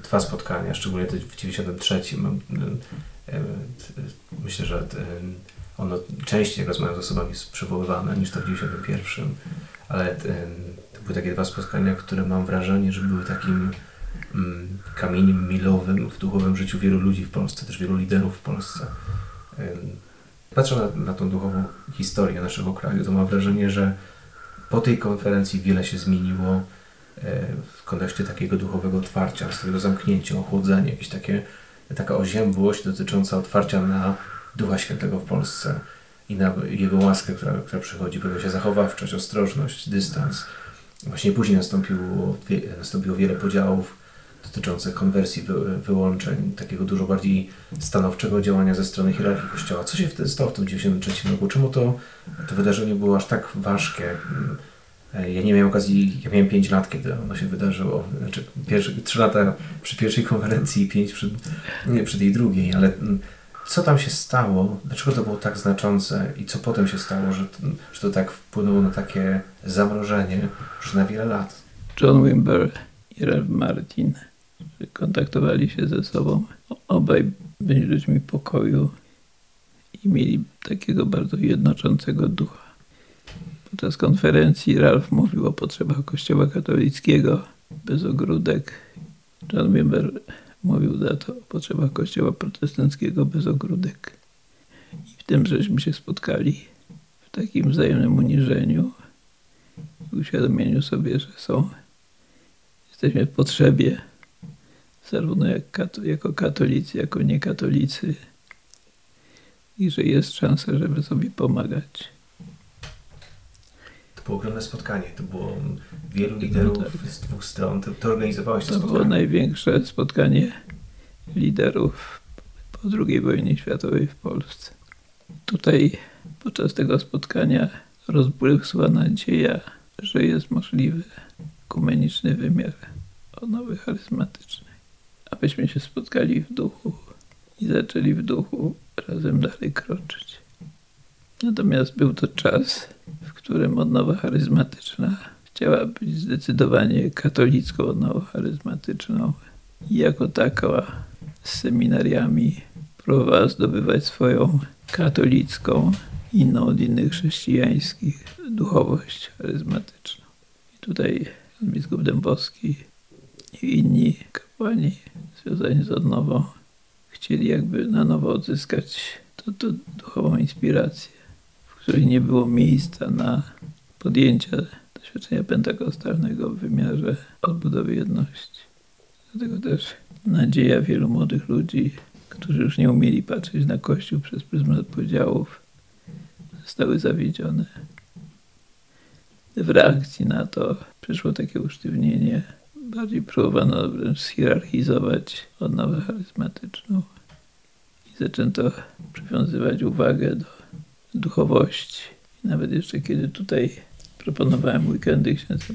dwa spotkania, szczególnie te w 93. Mam, e, e, t- Myślę, że ono częściej rozmawiał z osobami przywoływane niż to w 91. Ale to były takie dwa spotkania, które mam wrażenie, że były takim mm, kamieniem milowym w duchowym życiu wielu ludzi w Polsce, też wielu liderów w Polsce. Patrzę na, na tą duchową historię naszego kraju, to mam wrażenie, że po tej konferencji wiele się zmieniło e, w kontekście takiego duchowego otwarcia, takiego zamknięcia, ochłodzenia, jakieś takie, taka oziębłość dotycząca otwarcia na Ducha Świętego w Polsce i na Jego łaskę, która, która przychodzi, pojawia się zachowawczość, ostrożność, dystans. Właśnie później nastąpiło, nastąpiło wiele podziałów dotyczących konwersji, wy, wyłączeń, takiego dużo bardziej stanowczego działania ze strony hierarchii Kościoła. Co się wtedy stało w tym 93 roku? Czemu to, to wydarzenie było aż tak ważkie? Mm, Ja nie miałem okazji, ja miałem 5 lat, kiedy ono się wydarzyło. Znaczy, pierwsze, 3 lata przy pierwszej konferencji i 5 przy, nie, przy tej drugiej, ale mm, co tam się stało? Dlaczego to było tak znaczące i co potem się stało, że, że to tak wpłynęło na takie zamrożenie już na wiele lat? John Wimber i Ralph Martin kontaktowali się ze sobą. Obaj byli ludźmi pokoju i mieli takiego bardzo jednoczącego ducha. Podczas konferencji Ralph mówił o potrzebach Kościoła katolickiego bez ogródek. John Wimber mówił za to o potrzebach Kościoła protestanckiego bez ogródek. I w tym żeśmy się spotkali w takim wzajemnym uniżeniu i uświadomieniu sobie, że są jesteśmy w potrzebie, zarówno jak kato, jako katolicy, jako niekatolicy, i że jest szansa, żeby sobie pomagać. To było ogromne spotkanie. To było wielu liderów tak. z dwóch stron. Ty, ty organizowałeś to, To było spotkanie. największe spotkanie liderów po II wojnie światowej w Polsce. Tutaj podczas tego spotkania rozbłysła nadzieja, że jest możliwy ekumeniczny wymiar odnowy charyzmatycznej. Abyśmy się spotkali w duchu i zaczęli w duchu razem dalej kroczyć. Natomiast był to czas, w którym odnowa charyzmatyczna chciała być zdecydowanie katolicką odnową charyzmatyczną i jako taka z seminariami próbowała zdobywać swoją katolicką, inną od innych chrześcijańskich, duchowość charyzmatyczną. I tutaj biskup Dębowski i inni kapłani związani z odnową chcieli jakby na nowo odzyskać to, to duchową inspirację, w której nie było miejsca na podjęcia świadczenia pentakostalnego w wymiarze odbudowy jedności. Dlatego też nadzieja wielu młodych ludzi, którzy już nie umieli patrzeć na Kościół przez pryzmat podziałów, zostały zawiedzione. W reakcji na to przyszło takie usztywnienie. Bardziej próbowano wręcz schierarchizować odnowę charyzmatyczną i zaczęto przywiązywać uwagę do duchowości. I nawet jeszcze kiedy tutaj proponowałem weekendy księdza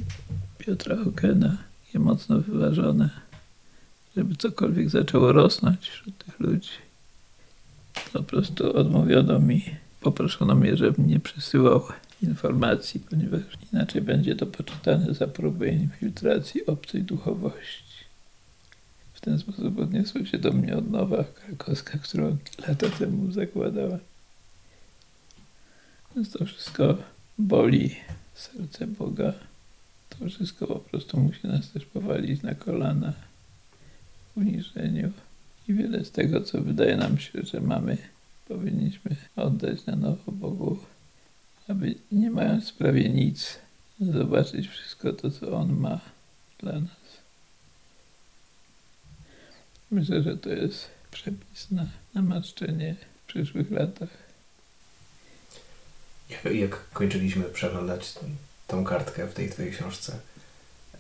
Piotra Hokena, takie mocno wyważone, żeby cokolwiek zaczęło rosnąć wśród tych ludzi, to po prostu odmówiono mi, poproszono mnie, żebym nie przesyłał informacji, ponieważ inaczej będzie to poczytane za próbę infiltracji obcej duchowości. W ten sposób odniosła się do mnie odnowa krakowska, którą lata temu zakładałem. Więc to wszystko boli serce Boga. To wszystko po prostu musi nas też powalić na kolana w uniżeniu. I wiele z tego, co wydaje nam się, że mamy, powinniśmy oddać na nowo Bogu, aby nie mając prawie nic, zobaczyć wszystko to, co On ma dla nas. Myślę, że to jest przepis na namaszczenie w przyszłych latach. Jak, jak kończyliśmy przeglądać tą kartkę w tej Twojej książce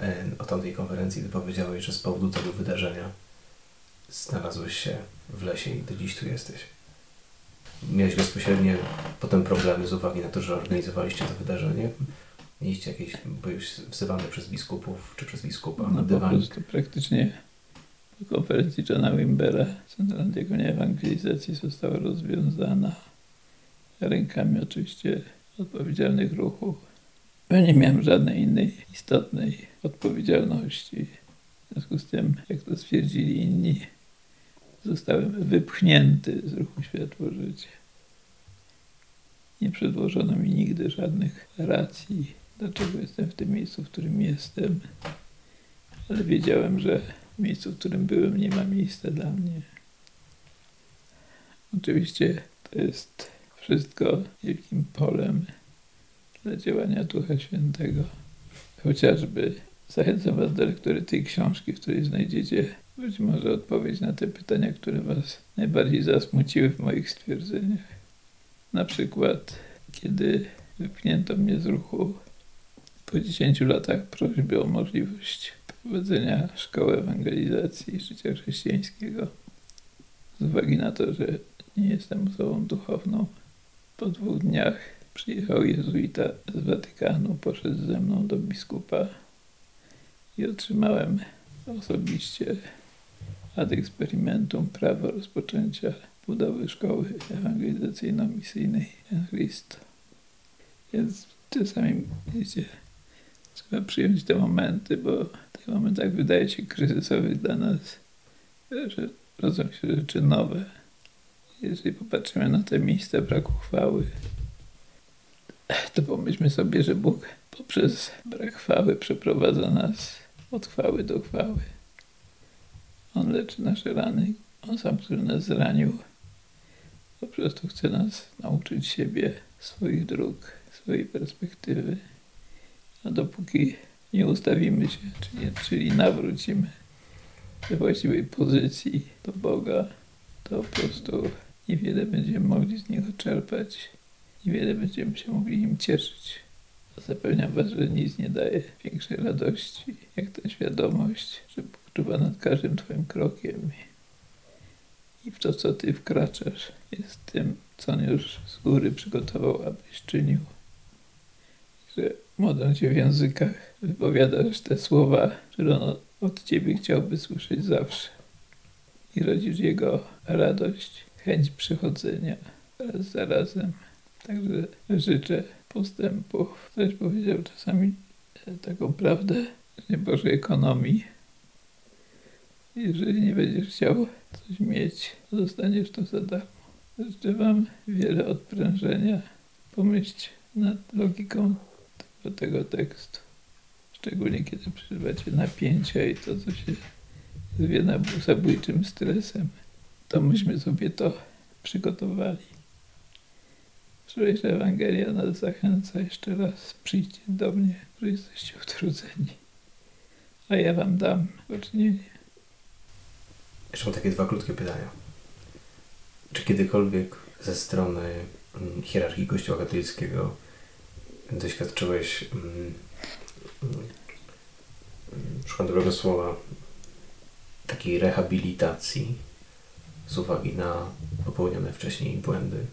e, o tamtej konferencji, Ty powiedziałeś, że z powodu tego wydarzenia znalazłeś się w lesie i do dziś tu jesteś. Miałeś bezpośrednie potem problemy z uwagi na to, że organizowaliście to wydarzenie. Mieliście jakieś, byłeś wzywany przez biskupów czy przez biskupa na No po dywanik. prostu praktycznie po konferencji Johna Wimbera Centralna Diakonia Ewangelizacji została rozwiązana rękami oczywiście odpowiedzialnych ruchów. Ja nie miałem żadnej innej istotnej odpowiedzialności. W związku z tym, jak to stwierdzili inni, zostałem wypchnięty z ruchu Światło Życie. Nie przedłożono mi nigdy żadnych racji, dlaczego jestem w tym miejscu, w którym jestem, ale wiedziałem, że w miejscu, w którym byłem, nie ma miejsca dla mnie. Oczywiście to jest wszystko wielkim polem dla działania Ducha Świętego. Chociażby zachęcam Was do lektury tej książki, w której znajdziecie być może odpowiedź na te pytania, które Was najbardziej zasmuciły w moich stwierdzeniach. Na przykład, kiedy wypchnięto mnie z ruchu po 10 latach prośby o możliwość prowadzenia szkoły ewangelizacji i życia chrześcijańskiego, z uwagi na to, że nie jestem osobą duchowną, po dwóch dniach przyjechał jezuita z Watykanu, poszedł ze mną do biskupa i otrzymałem osobiście ad experimentum prawo rozpoczęcia budowy szkoły ewangelizacyjno-misyjnej Jan Chrysto. Więc czasami wiecie, trzeba przyjąć te momenty, bo w tych momentach wydaje się kryzysowych dla nas, że rodzą się rzeczy nowe. Jeżeli popatrzymy na te miejsca braku chwały, to pomyślmy sobie, że Bóg poprzez brak chwały przeprowadza nas od chwały do chwały. On leczy nasze rany. On sam, który nas zranił, po prostu chce nas nauczyć siebie, swoich dróg, swojej perspektywy. A dopóki nie ustawimy się, czyli, czyli nawrócimy do właściwej pozycji do Boga, to po prostu niewiele będziemy mogli z Niego czerpać, niewiele będziemy się mogli nim cieszyć. Zapewniam Was, że nic nie daje większej radości, jak ta świadomość, że Bóg czuwa nad każdym Twoim krokiem i w to, co Ty wkraczasz, jest tym, co On już z góry przygotował, abyś czynił. Że modląc się w językach, wypowiadasz te słowa, które On od Ciebie chciałby słyszeć zawsze. I rodzisz Jego radość, chęć przychodzenia raz za razem. Także życzę postępów. Ktoś powiedział czasami e, taką prawdę nie Bożej ekonomii. Jeżeli nie będziesz chciał coś mieć, to dostaniesz to za darmo. Życzę Wam wiele odprężenia. Pomyślcie nad logiką tego, tego tekstu. Szczególnie kiedy przeżywacie napięcia i to, co się zwie na zabójczym stresem, to myśmy sobie to przygotowali. Którejś Ewangelia nas zachęca jeszcze raz. Przyjdźcie do mnie, że jesteście utrudzeni. A ja wam dam poczynienie. Jeszcze mam takie dwa krótkie pytania. Czy kiedykolwiek ze strony mm, hierarchii Kościoła katolickiego doświadczyłeś, mm, mm, szukam dobrego słowa, takiej rehabilitacji z uwagi na popełnione wcześniej błędy?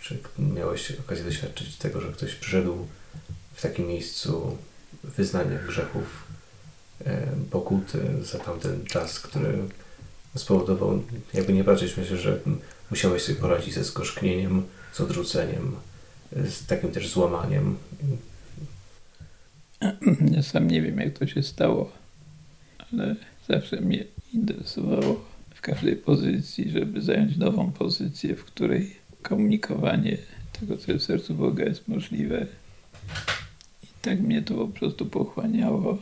Czy miałeś okazję doświadczyć tego, że ktoś przyszedł w takim miejscu wyznania grzechów, e, pokuty za tamten czas, który spowodował, jakby nie patrzeć, myślę, że musiałeś sobie poradzić ze zgorzknieniem, z odrzuceniem, z takim też złamaniem. Ja sam nie wiem, jak to się stało, ale zawsze mnie interesowało w każdej pozycji, żeby zająć nową pozycję, w której komunikowanie tego, co jest w sercu Boga, jest możliwe. I tak mnie to po prostu pochłaniało,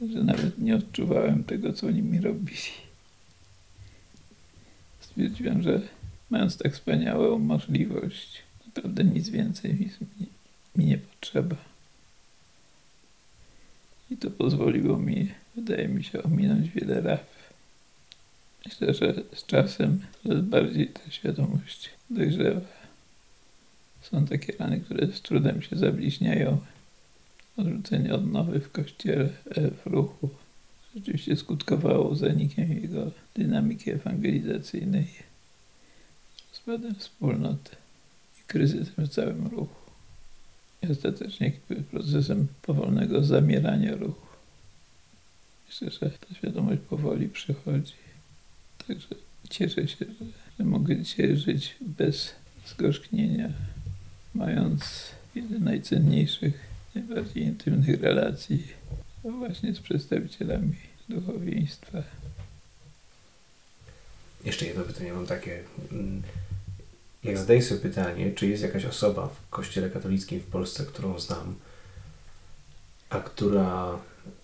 że nawet nie odczuwałem tego, co oni mi robili. Stwierdziłem, że mając tak wspaniałą możliwość, naprawdę nic więcej mi, mi nie potrzeba. I to pozwoliło mi, wydaje mi się, ominąć wiele raf. Myślę, że z czasem coraz bardziej ta świadomość dojrzewa. Są takie rany, które z trudem się zabliźniają. Odrzucenie odnowy w kościele, e, w ruchu rzeczywiście skutkowało zanikiem jego dynamiki ewangelizacyjnej, rozpadem wspólnoty i kryzysem w całym ruchu. I ostatecznie procesem powolnego zamierania ruchu. Myślę, że ta świadomość powoli przychodzi. Także cieszę się, że, że mogę dzisiaj żyć bez zgorzknienia, mając jedne z najcenniejszych, najbardziej intymnych relacji właśnie z przedstawicielami duchowieństwa. Jeszcze jedno pytanie mam takie. mm, Jak zadaję sobie pytanie, czy jest jakaś osoba w Kościele katolickim w Polsce, którą znam, a która,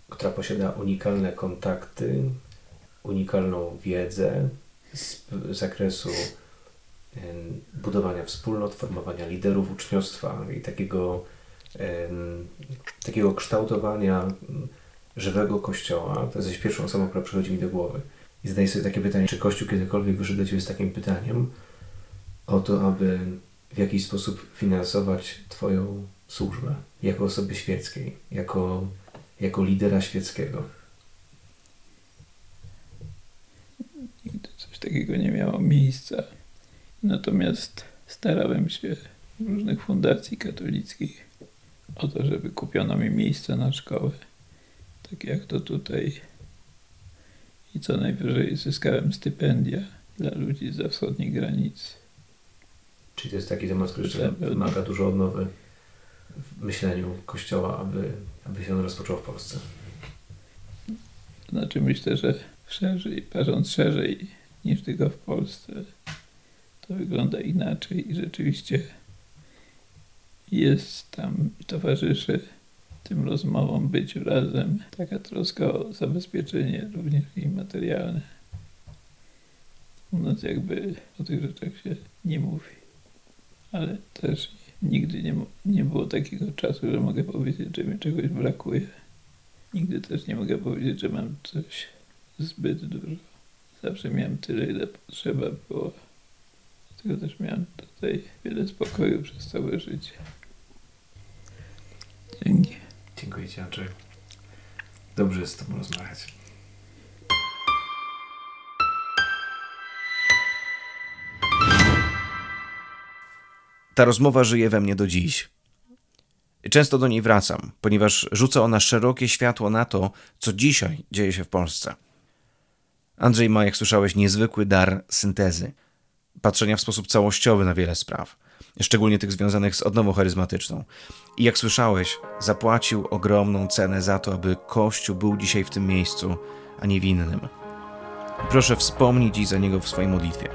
która posiada unikalne kontakty, unikalną wiedzę z zakresu budowania wspólnot, formowania liderów uczniostwa i takiego, takiego kształtowania żywego kościoła. To jesteś pierwszą osobą, która przychodzi mi do głowy. I zadaję sobie takie pytanie, czy Kościół kiedykolwiek wyszedł do Ciebie z takim pytaniem o to, aby w jakiś sposób finansować Twoją służbę jako osoby świeckiej, jako, jako lidera świeckiego. Nigdy coś takiego nie miało miejsca. Natomiast starałem się w różnych fundacji katolickich o to, żeby kupiono mi miejsce na szkołę. Tak jak to tutaj. I co najwyżej zyskałem stypendia dla ludzi za wschodniej granicy. Czyli to jest taki temat, który jeszcze wymaga dużo odnowy w myśleniu Kościoła, aby, aby się on rozpoczął w Polsce. Znaczy myślę, że szerzej, patrząc szerzej niż tylko w Polsce, to wygląda inaczej i rzeczywiście jest tam, towarzyszy tym rozmowom, byciu razem, taka troska o zabezpieczenie również i materialne. U nas jakby o tych rzeczach się nie mówi, ale też nigdy nie, nie było takiego czasu, że mogę powiedzieć, że mi czegoś brakuje. Nigdy też nie mogę powiedzieć, że mam coś zbyt dużo. Zawsze miałem tyle, ile potrzeba było. Dlatego też miałem tutaj wiele spokoju przez całe życie. Dzięki. Dziękuję Ci, Andrzej. Dobrze jest z Tobą rozmawiać. Ta rozmowa żyje we mnie do dziś. Często do niej wracam, ponieważ rzuca ona szerokie światło na to, co dzisiaj dzieje się w Polsce. Andrzej ma, jak słyszałeś, niezwykły dar syntezy, patrzenia w sposób całościowy na wiele spraw, szczególnie tych związanych z odnową charyzmatyczną. I jak słyszałeś, zapłacił ogromną cenę za to, aby Kościół był dzisiaj w tym miejscu, a nie w innym. Proszę wspomnij dziś za niego w swojej modlitwie.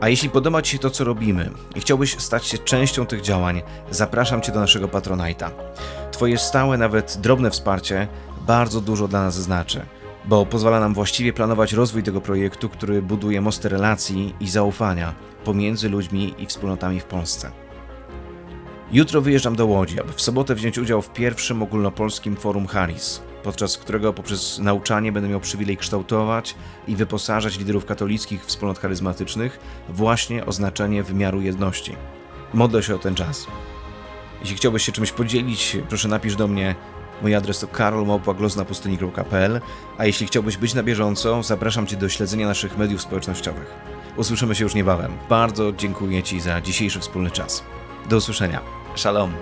A jeśli podoba Ci się to, co robimy i chciałbyś stać się częścią tych działań, zapraszam Cię do naszego Patronite'a. Twoje stałe, nawet drobne wsparcie bardzo dużo dla nas znaczy. Bo pozwala nam właściwie planować rozwój tego projektu, który buduje mosty relacji i zaufania pomiędzy ludźmi i wspólnotami w Polsce. Jutro wyjeżdżam do Łodzi, aby w sobotę wziąć udział w pierwszym ogólnopolskim forum Harris, podczas którego poprzez nauczanie będę miał przywilej kształtować i wyposażać liderów katolickich wspólnot charyzmatycznych właśnie o znaczenie wymiaru jedności. Modlę się o ten czas. Jeśli chciałbyś się czymś podzielić, proszę napisz do mnie. Mój adres to karolmałpa.glosnapustyni.pl A jeśli chciałbyś być na bieżąco, zapraszam Cię do śledzenia naszych mediów społecznościowych. Usłyszymy się już niebawem. Bardzo dziękuję Ci za dzisiejszy wspólny czas. Do usłyszenia. Shalom.